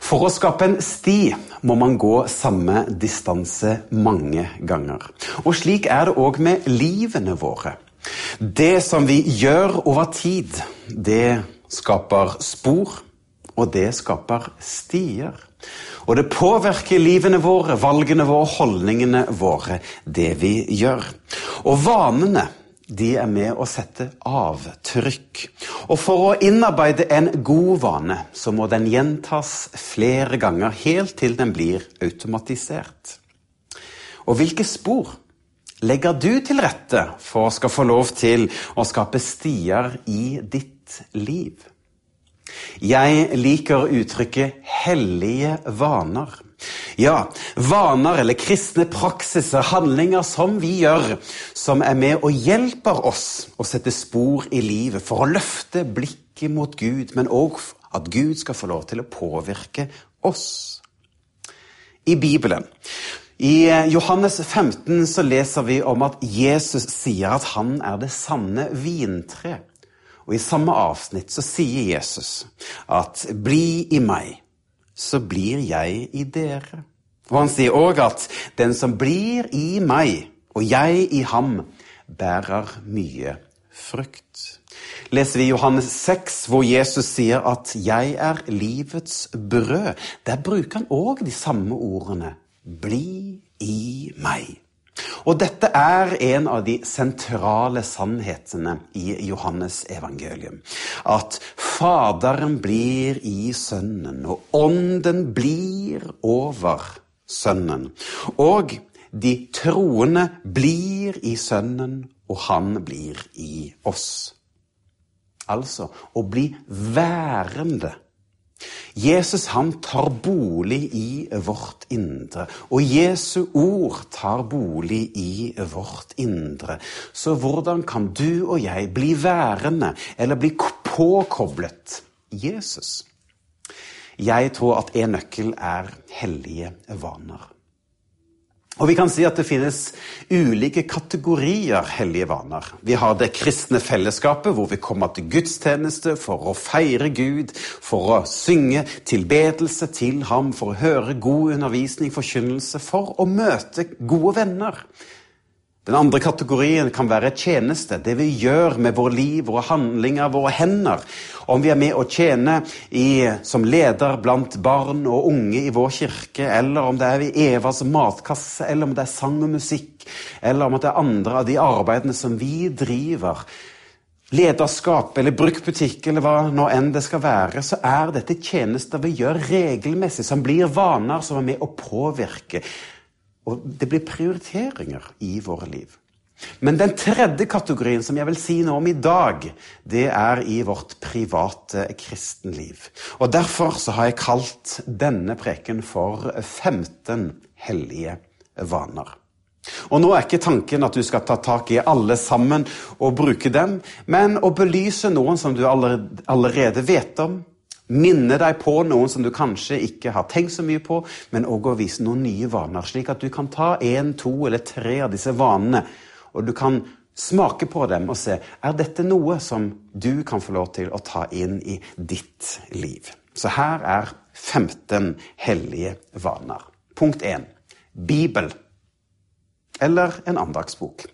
For å skape en sti må man gå samme distanse mange ganger. Og slik er det òg med livene våre. Det som vi gjør over tid, det skaper spor, og det skaper stier. Og det påvirker livene våre, valgene våre, holdningene våre, det vi gjør. Og vanene de er med å sette avtrykk. Og for å innarbeide en god vane, så må den gjentas flere ganger, helt til den blir automatisert. Og hvilke spor legger du til rette for å skal få lov til å skape stier i ditt liv? Jeg liker uttrykket 'hellige vaner'. Ja, vaner eller kristne praksiser, handlinger som vi gjør, som er med og hjelper oss å sette spor i livet for å løfte blikket mot Gud, men òg at Gud skal få lov til å påvirke oss. I Bibelen i Johannes 15 så leser vi om at Jesus sier at han er det sanne vintre. Og I samme avsnitt så sier Jesus at 'bli i meg' så blir jeg i dere. Og han sier òg at den som blir i meg, og jeg i ham, bærer mye frukt. Leser vi Johannes 6, hvor Jesus sier at 'jeg er livets brød', der bruker han òg de samme ordene. Bli i meg. Og dette er en av de sentrale sannhetene i Johannes evangelium. At Faderen blir i Sønnen, og Ånden blir over Sønnen. Og de troende blir i Sønnen, og Han blir i oss. Altså å bli værende Jesus han tar bolig i vårt indre, og Jesu ord tar bolig i vårt indre. Så hvordan kan du og jeg bli værende, eller bli påkoblet Jesus? Jeg tror at en nøkkel er hellige vaner. Og vi kan si at det finnes ulike kategorier hellige vaner. Vi har det kristne fellesskapet, hvor vi kommer til gudstjeneste for å feire Gud, for å synge tilbedelse til ham, for å høre god undervisning, forkynnelse, for å møte gode venner. Den andre kategorien kan være tjeneste. Det vi gjør med vårt liv, våre handlinger, våre hender. Om vi er med å tjene i, som leder blant barn og unge i vår kirke, eller om det er i Evas matkasse, eller om det er sang og musikk, eller om det er andre av de arbeidene som vi driver. Lederskap eller bruktbutikk eller hva nå enn det skal være, så er dette tjenester vi gjør regelmessig, som blir vaner som er med å påvirke og det blir prioriteringer i våre liv. Men den tredje kategorien som jeg vil si noe om i dag, det er i vårt private kristenliv. Og Derfor så har jeg kalt denne preken for 15 hellige vaner. Og Nå er ikke tanken at du skal ta tak i alle sammen og bruke dem, men å belyse noen som du allerede vet om, Minne deg på noen som du kanskje ikke har tenkt så mye på, men òg å vise noen nye vaner, slik at du kan ta én, to eller tre av disse vanene, og du kan smake på dem og se er dette noe som du kan få lov til å ta inn i ditt liv. Så her er 15 hellige vaner. Punkt 1. Bibel eller en andagsbok.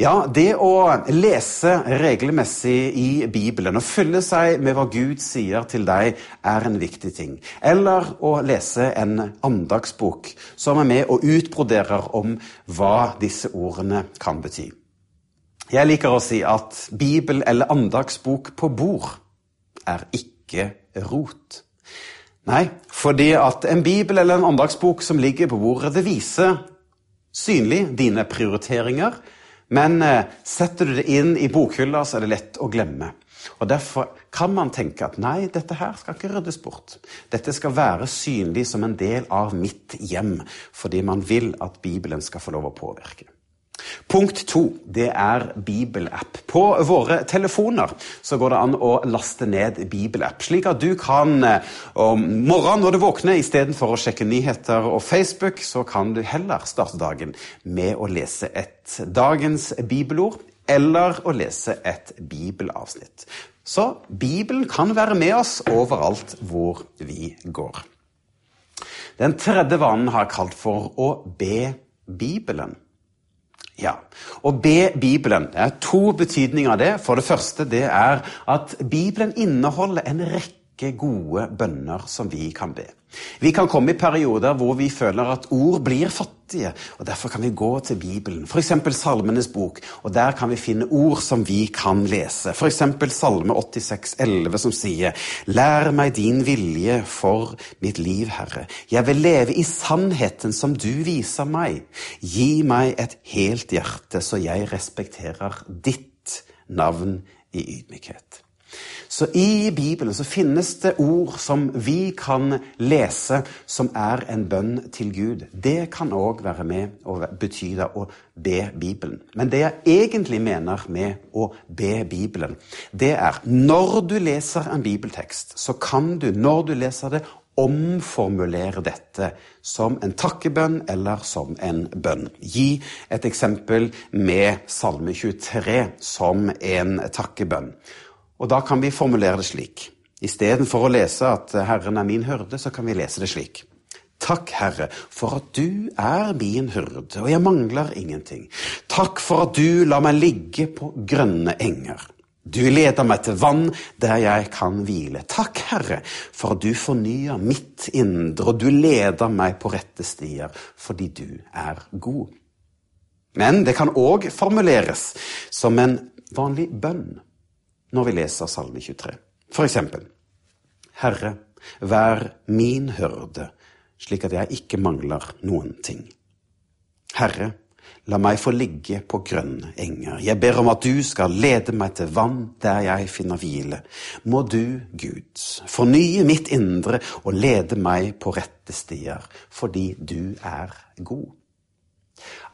Ja, det å lese regelmessig i Bibelen og fylle seg med hva Gud sier til deg, er en viktig ting. Eller å lese en andagsbok som er med og utbroderer om hva disse ordene kan bety. Jeg liker å si at Bibel eller andagsbok på bord er ikke rot. Nei, fordi at en bibel eller en andagsbok som ligger på bordet, det viser synlig, dine prioriteringer. Men eh, setter du det inn i bokhylla, så er det lett å glemme. Og Derfor kan man tenke at nei, dette her skal ikke ryddes bort. Dette skal være synlig som en del av mitt hjem, fordi man vil at Bibelen skal få lov å påvirke. Punkt to det er bibelapp. På våre telefoner så går det an å laste ned bibelapp, slik at du kan eh, om morgenen når du våkner, istedenfor å sjekke nyheter og Facebook, så kan du heller starte dagen med å lese et dagens bibelord eller å lese et bibelavsnitt. Så Bibelen kan være med oss overalt hvor vi går. Den tredje vanen har jeg kalt for å be Bibelen. Ja, Å be Bibelen det er to betydninger av det. For det første det er at Bibelen inneholder en rekke gode bønner som vi kan be. Vi kan komme i perioder hvor vi føler at ord blir fattige, og derfor kan vi gå til Bibelen, f.eks. Salmenes bok, og der kan vi finne ord som vi kan lese. F.eks. Salme 86, 11, som sier Lær meg din vilje for mitt liv, Herre. Jeg vil leve i sannheten som du viser meg. Gi meg et helt hjerte, så jeg respekterer ditt navn i ydmykhet. Så i Bibelen så finnes det ord som vi kan lese som er en bønn til Gud. Det kan òg være med å bety å be Bibelen. Men det jeg egentlig mener med å be Bibelen, det er når du leser en bibeltekst, så kan du, når du leser det, omformulere dette som en takkebønn eller som en bønn. Gi et eksempel med Salme 23 som en takkebønn. Og da kan vi formulere det slik. Istedenfor å lese at 'Herren er min hyrde', så kan vi lese det slik. Takk, Herre, for at du er min hyrde, og jeg mangler ingenting. Takk for at du lar meg ligge på grønne enger. Du leder meg til vann der jeg kan hvile. Takk, Herre, for at du fornyer mitt indre, og du leder meg på rette stier, fordi du er god. Men det kan òg formuleres som en vanlig bønn når vi leser Salme 23. For eksempel Herre, vær min hørde, slik at jeg ikke mangler noen ting. Herre, la meg få ligge på grønne enger. Jeg ber om at du skal lede meg til vann der jeg finner hvile. Må du, Gud, fornye mitt indre og lede meg på rette stier, fordi du er god.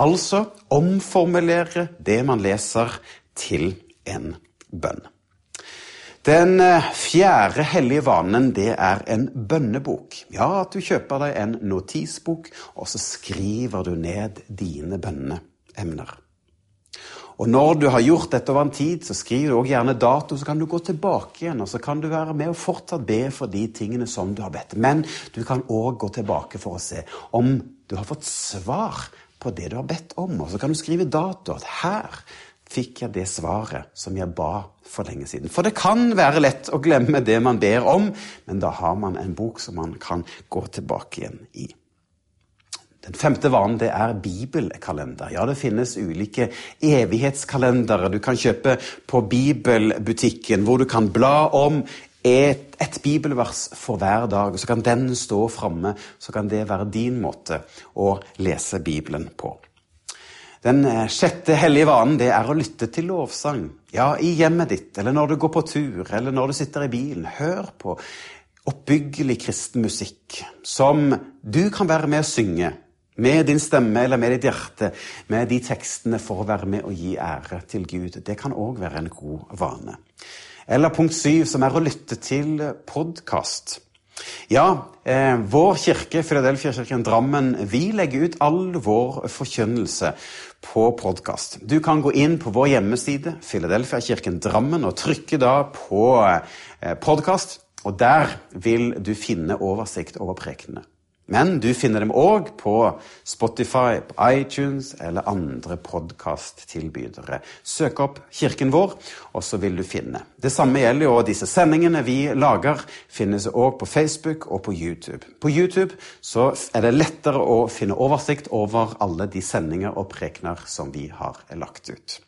Altså omformulere det man leser, til en bønn. Den eh, fjerde hellige vanen, det er en bønnebok. Ja, at du kjøper deg en notisbok, og så skriver du ned dine bønneemner. Og når du har gjort dette over en tid, så skriver du også gjerne dato, så kan du gå tilbake igjen, og så kan du være med og fortsatt be for de tingene som du har bedt. Men du kan òg gå tilbake for å se om du har fått svar på det du har bedt om, og så kan du skrive dato. at her fikk jeg det svaret som jeg ba for lenge siden. For det kan være lett å glemme det man ber om, men da har man en bok som man kan gå tilbake igjen i. Den femte vanen det er bibelkalender. Ja, det finnes ulike evighetskalendere du kan kjøpe på bibelbutikken, hvor du kan bla om et, et bibelvers for hver dag. Så kan den stå framme, så kan det være din måte å lese Bibelen på. Den eh, sjette hellige vanen det er å lytte til lovsang. Ja, i hjemmet ditt, eller når du går på tur, eller når du sitter i bilen. Hør på oppbyggelig kristen musikk som du kan være med å synge. Med din stemme eller med ditt hjerte, med de tekstene for å være med og gi ære til Gud. Det kan òg være en god vane. Eller punkt syv, som er å lytte til podkast. Ja, eh, vår kirke, Filadelfia-kirken Drammen, vi legger ut all vår forkynnelse på podkast. Du kan gå inn på vår hjemmeside, Filadelfia-kirken Drammen, og trykke da på eh, podkast. Og der vil du finne oversikt over prekenene. Men du finner dem òg på Spotify, på iTunes eller andre podkasttilbydere. Søk opp Kirken vår, og så vil du finne. Det samme gjelder jo disse sendingene vi lager. Finnes òg på Facebook og på YouTube. På YouTube så er det lettere å finne oversikt over alle de sendinger og prekener som vi har lagt ut.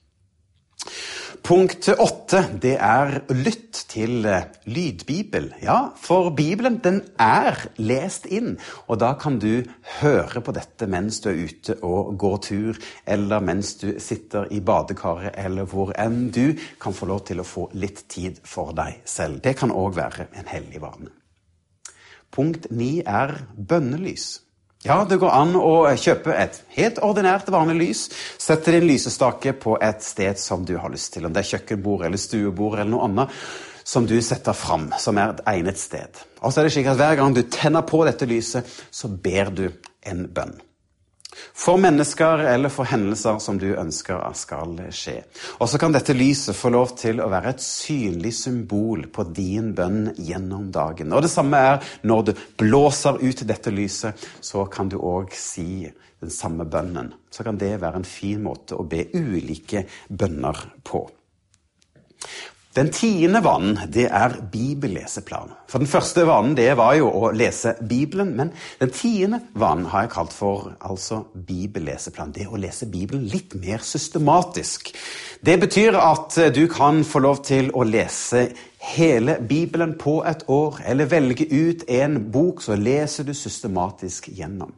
Punkt åtte, det er lytt til eh, lydbibel. Ja, for Bibelen den er lest inn, og da kan du høre på dette mens du er ute og går tur, eller mens du sitter i badekaret, eller hvor enn du kan få lov til å få litt tid for deg selv. Det kan òg være en hellig vane. Punkt ni er bønnelys. Ja, det går an å kjøpe et helt ordinært, vanlig lys. Sette din lysestake på et sted som du har lyst til. Om det er kjøkkenbord eller stuebord eller noe annet som du setter fram, som er et egnet sted. Og så er det slik at Hver gang du tenner på dette lyset, så ber du en bønn. For mennesker eller for hendelser som du ønsker skal skje. Og så kan dette lyset få lov til å være et synlig symbol på din bønn gjennom dagen. Og det samme er når du blåser ut dette lyset, så kan du òg si den samme bønnen. Så kan det være en fin måte å be ulike bønner på. Den tiende vanen det er bibelleseplan. For Den første vanen det var jo å lese Bibelen, men den tiende vanen har jeg kalt for altså bibelleseplan. Det å lese Bibelen litt mer systematisk. Det betyr at du kan få lov til å lese hele Bibelen på et år, eller velge ut en bok, så leser du systematisk gjennom.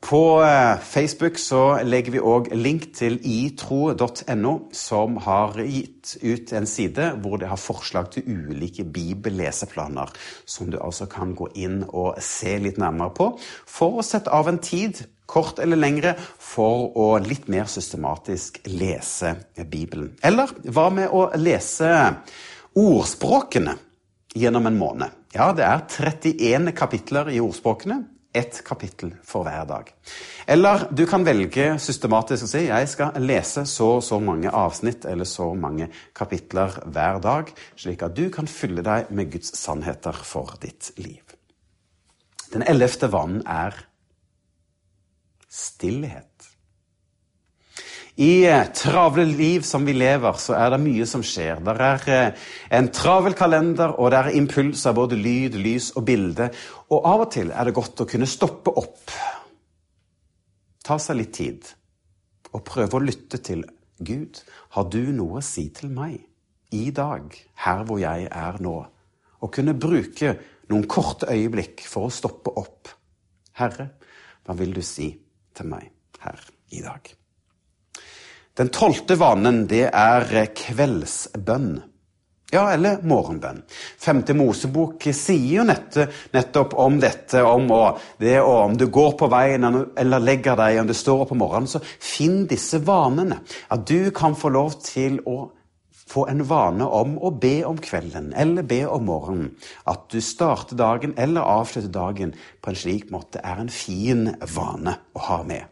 På eh, Facebook så legger vi òg link til itro.no, som har gitt ut en side hvor det har forslag til ulike bibelleseplaner, som du altså kan gå inn og se litt nærmere på, for å sette av en tid, kort eller lengre, for å litt mer systematisk lese Bibelen. Eller hva med å lese ordspråkene gjennom en måned? Ja, det er 31 kapitler i ordspråkene ett kapittel for hver dag. Eller du kan velge systematisk å si jeg skal lese så og så mange avsnitt eller så mange kapitler hver dag, slik at du kan fylle deg med Guds sannheter for ditt liv. Den ellevte vanen er stillhet. I eh, travle liv som vi lever, så er det mye som skjer. Det er eh, en travel kalender, og det er impulser, både lyd, lys og bilde. Og av og til er det godt å kunne stoppe opp, ta seg litt tid, og prøve å lytte til Gud. Har du noe å si til meg i dag, her hvor jeg er nå? Og kunne bruke noen korte øyeblikk for å stoppe opp. Herre, hva vil du si til meg her i dag? Den tolvte vanen, det er kveldsbønn. Ja, eller morgenbønn. Femte Mosebok sier jo nettopp om dette, om å, det å, om du går på veien eller legger deg, om du står opp om morgenen, så finn disse vanene. At du kan få lov til å få en vane om å be om kvelden eller be om morgenen. At du starter dagen eller avslutter dagen på en slik måte, er en fin vane å ha med.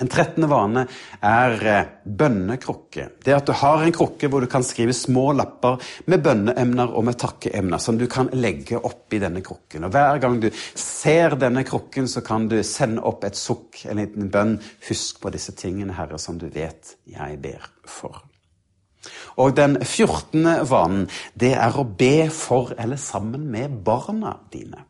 En trettende vane er eh, bønnekrukke. Det at du har en krukke hvor du kan skrive små lapper med bønneemner og med takkeemner som du kan legge oppi denne krukken. Og Hver gang du ser denne krukken, så kan du sende opp et sukk, en liten bønn. Husk på disse tingene, Herre, som du vet jeg ber for. Og den fjortende vanen, det er å be for eller sammen med barna dine.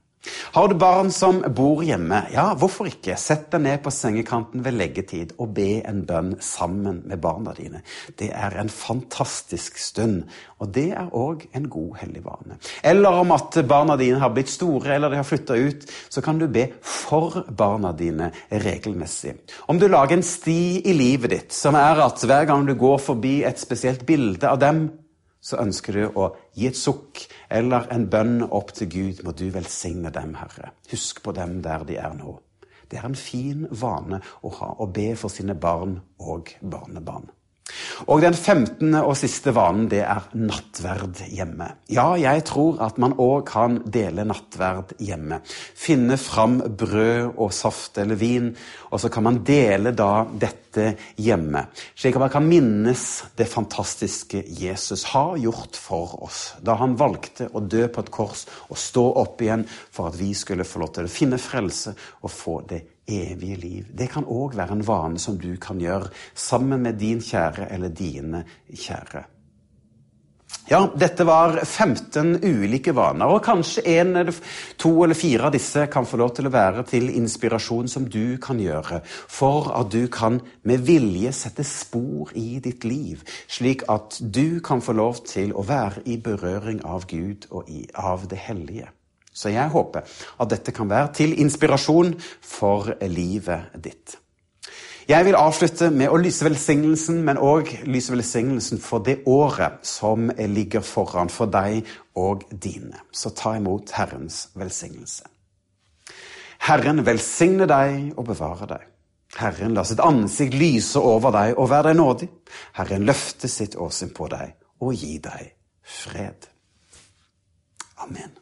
Har du barn som bor hjemme, ja, hvorfor ikke? Sett deg ned på sengekanten ved leggetid og be en bønn sammen med barna dine. Det er en fantastisk stund, og det er òg en god hellig vane. Eller om at barna dine har blitt store eller de har flytta ut, så kan du be for barna dine regelmessig. Om du lager en sti i livet ditt som er at hver gang du går forbi et spesielt bilde av dem, så ønsker du å gi et sukk eller en bønn opp til Gud. Må du velsigne dem, Herre. Husk på dem der de er nå. Det er en fin vane å ha, å be for sine barn og barnebarn. Og den femtende og siste vanen, det er nattverd hjemme. Ja, jeg tror at man òg kan dele nattverd hjemme. Finne fram brød og saft eller vin, og så kan man dele da dette hjemme. Slik at man kan minnes det fantastiske Jesus har gjort for oss. Da han valgte å dø på et kors og stå opp igjen for at vi skulle få lov til å finne frelse og få det evige liv. Det kan òg være en vane som du kan gjøre sammen med din kjære eller dine kjære. Ja, dette var 15 ulike vaner, og kanskje en, to eller fire av disse kan få lov til å være til inspirasjon som du kan gjøre, for at du kan med vilje sette spor i ditt liv, slik at du kan få lov til å være i berøring av Gud og av det hellige. Så jeg håper at dette kan være til inspirasjon for livet ditt. Jeg vil avslutte med å lyse velsignelsen, men òg lyse velsignelsen for det året som ligger foran for deg og dine. Så ta imot Herrens velsignelse. Herren velsigne deg og bevare deg. Herren la sitt ansikt lyse over deg og være deg nådig. Herren løfte sitt åsyn på deg og gi deg fred. Amen.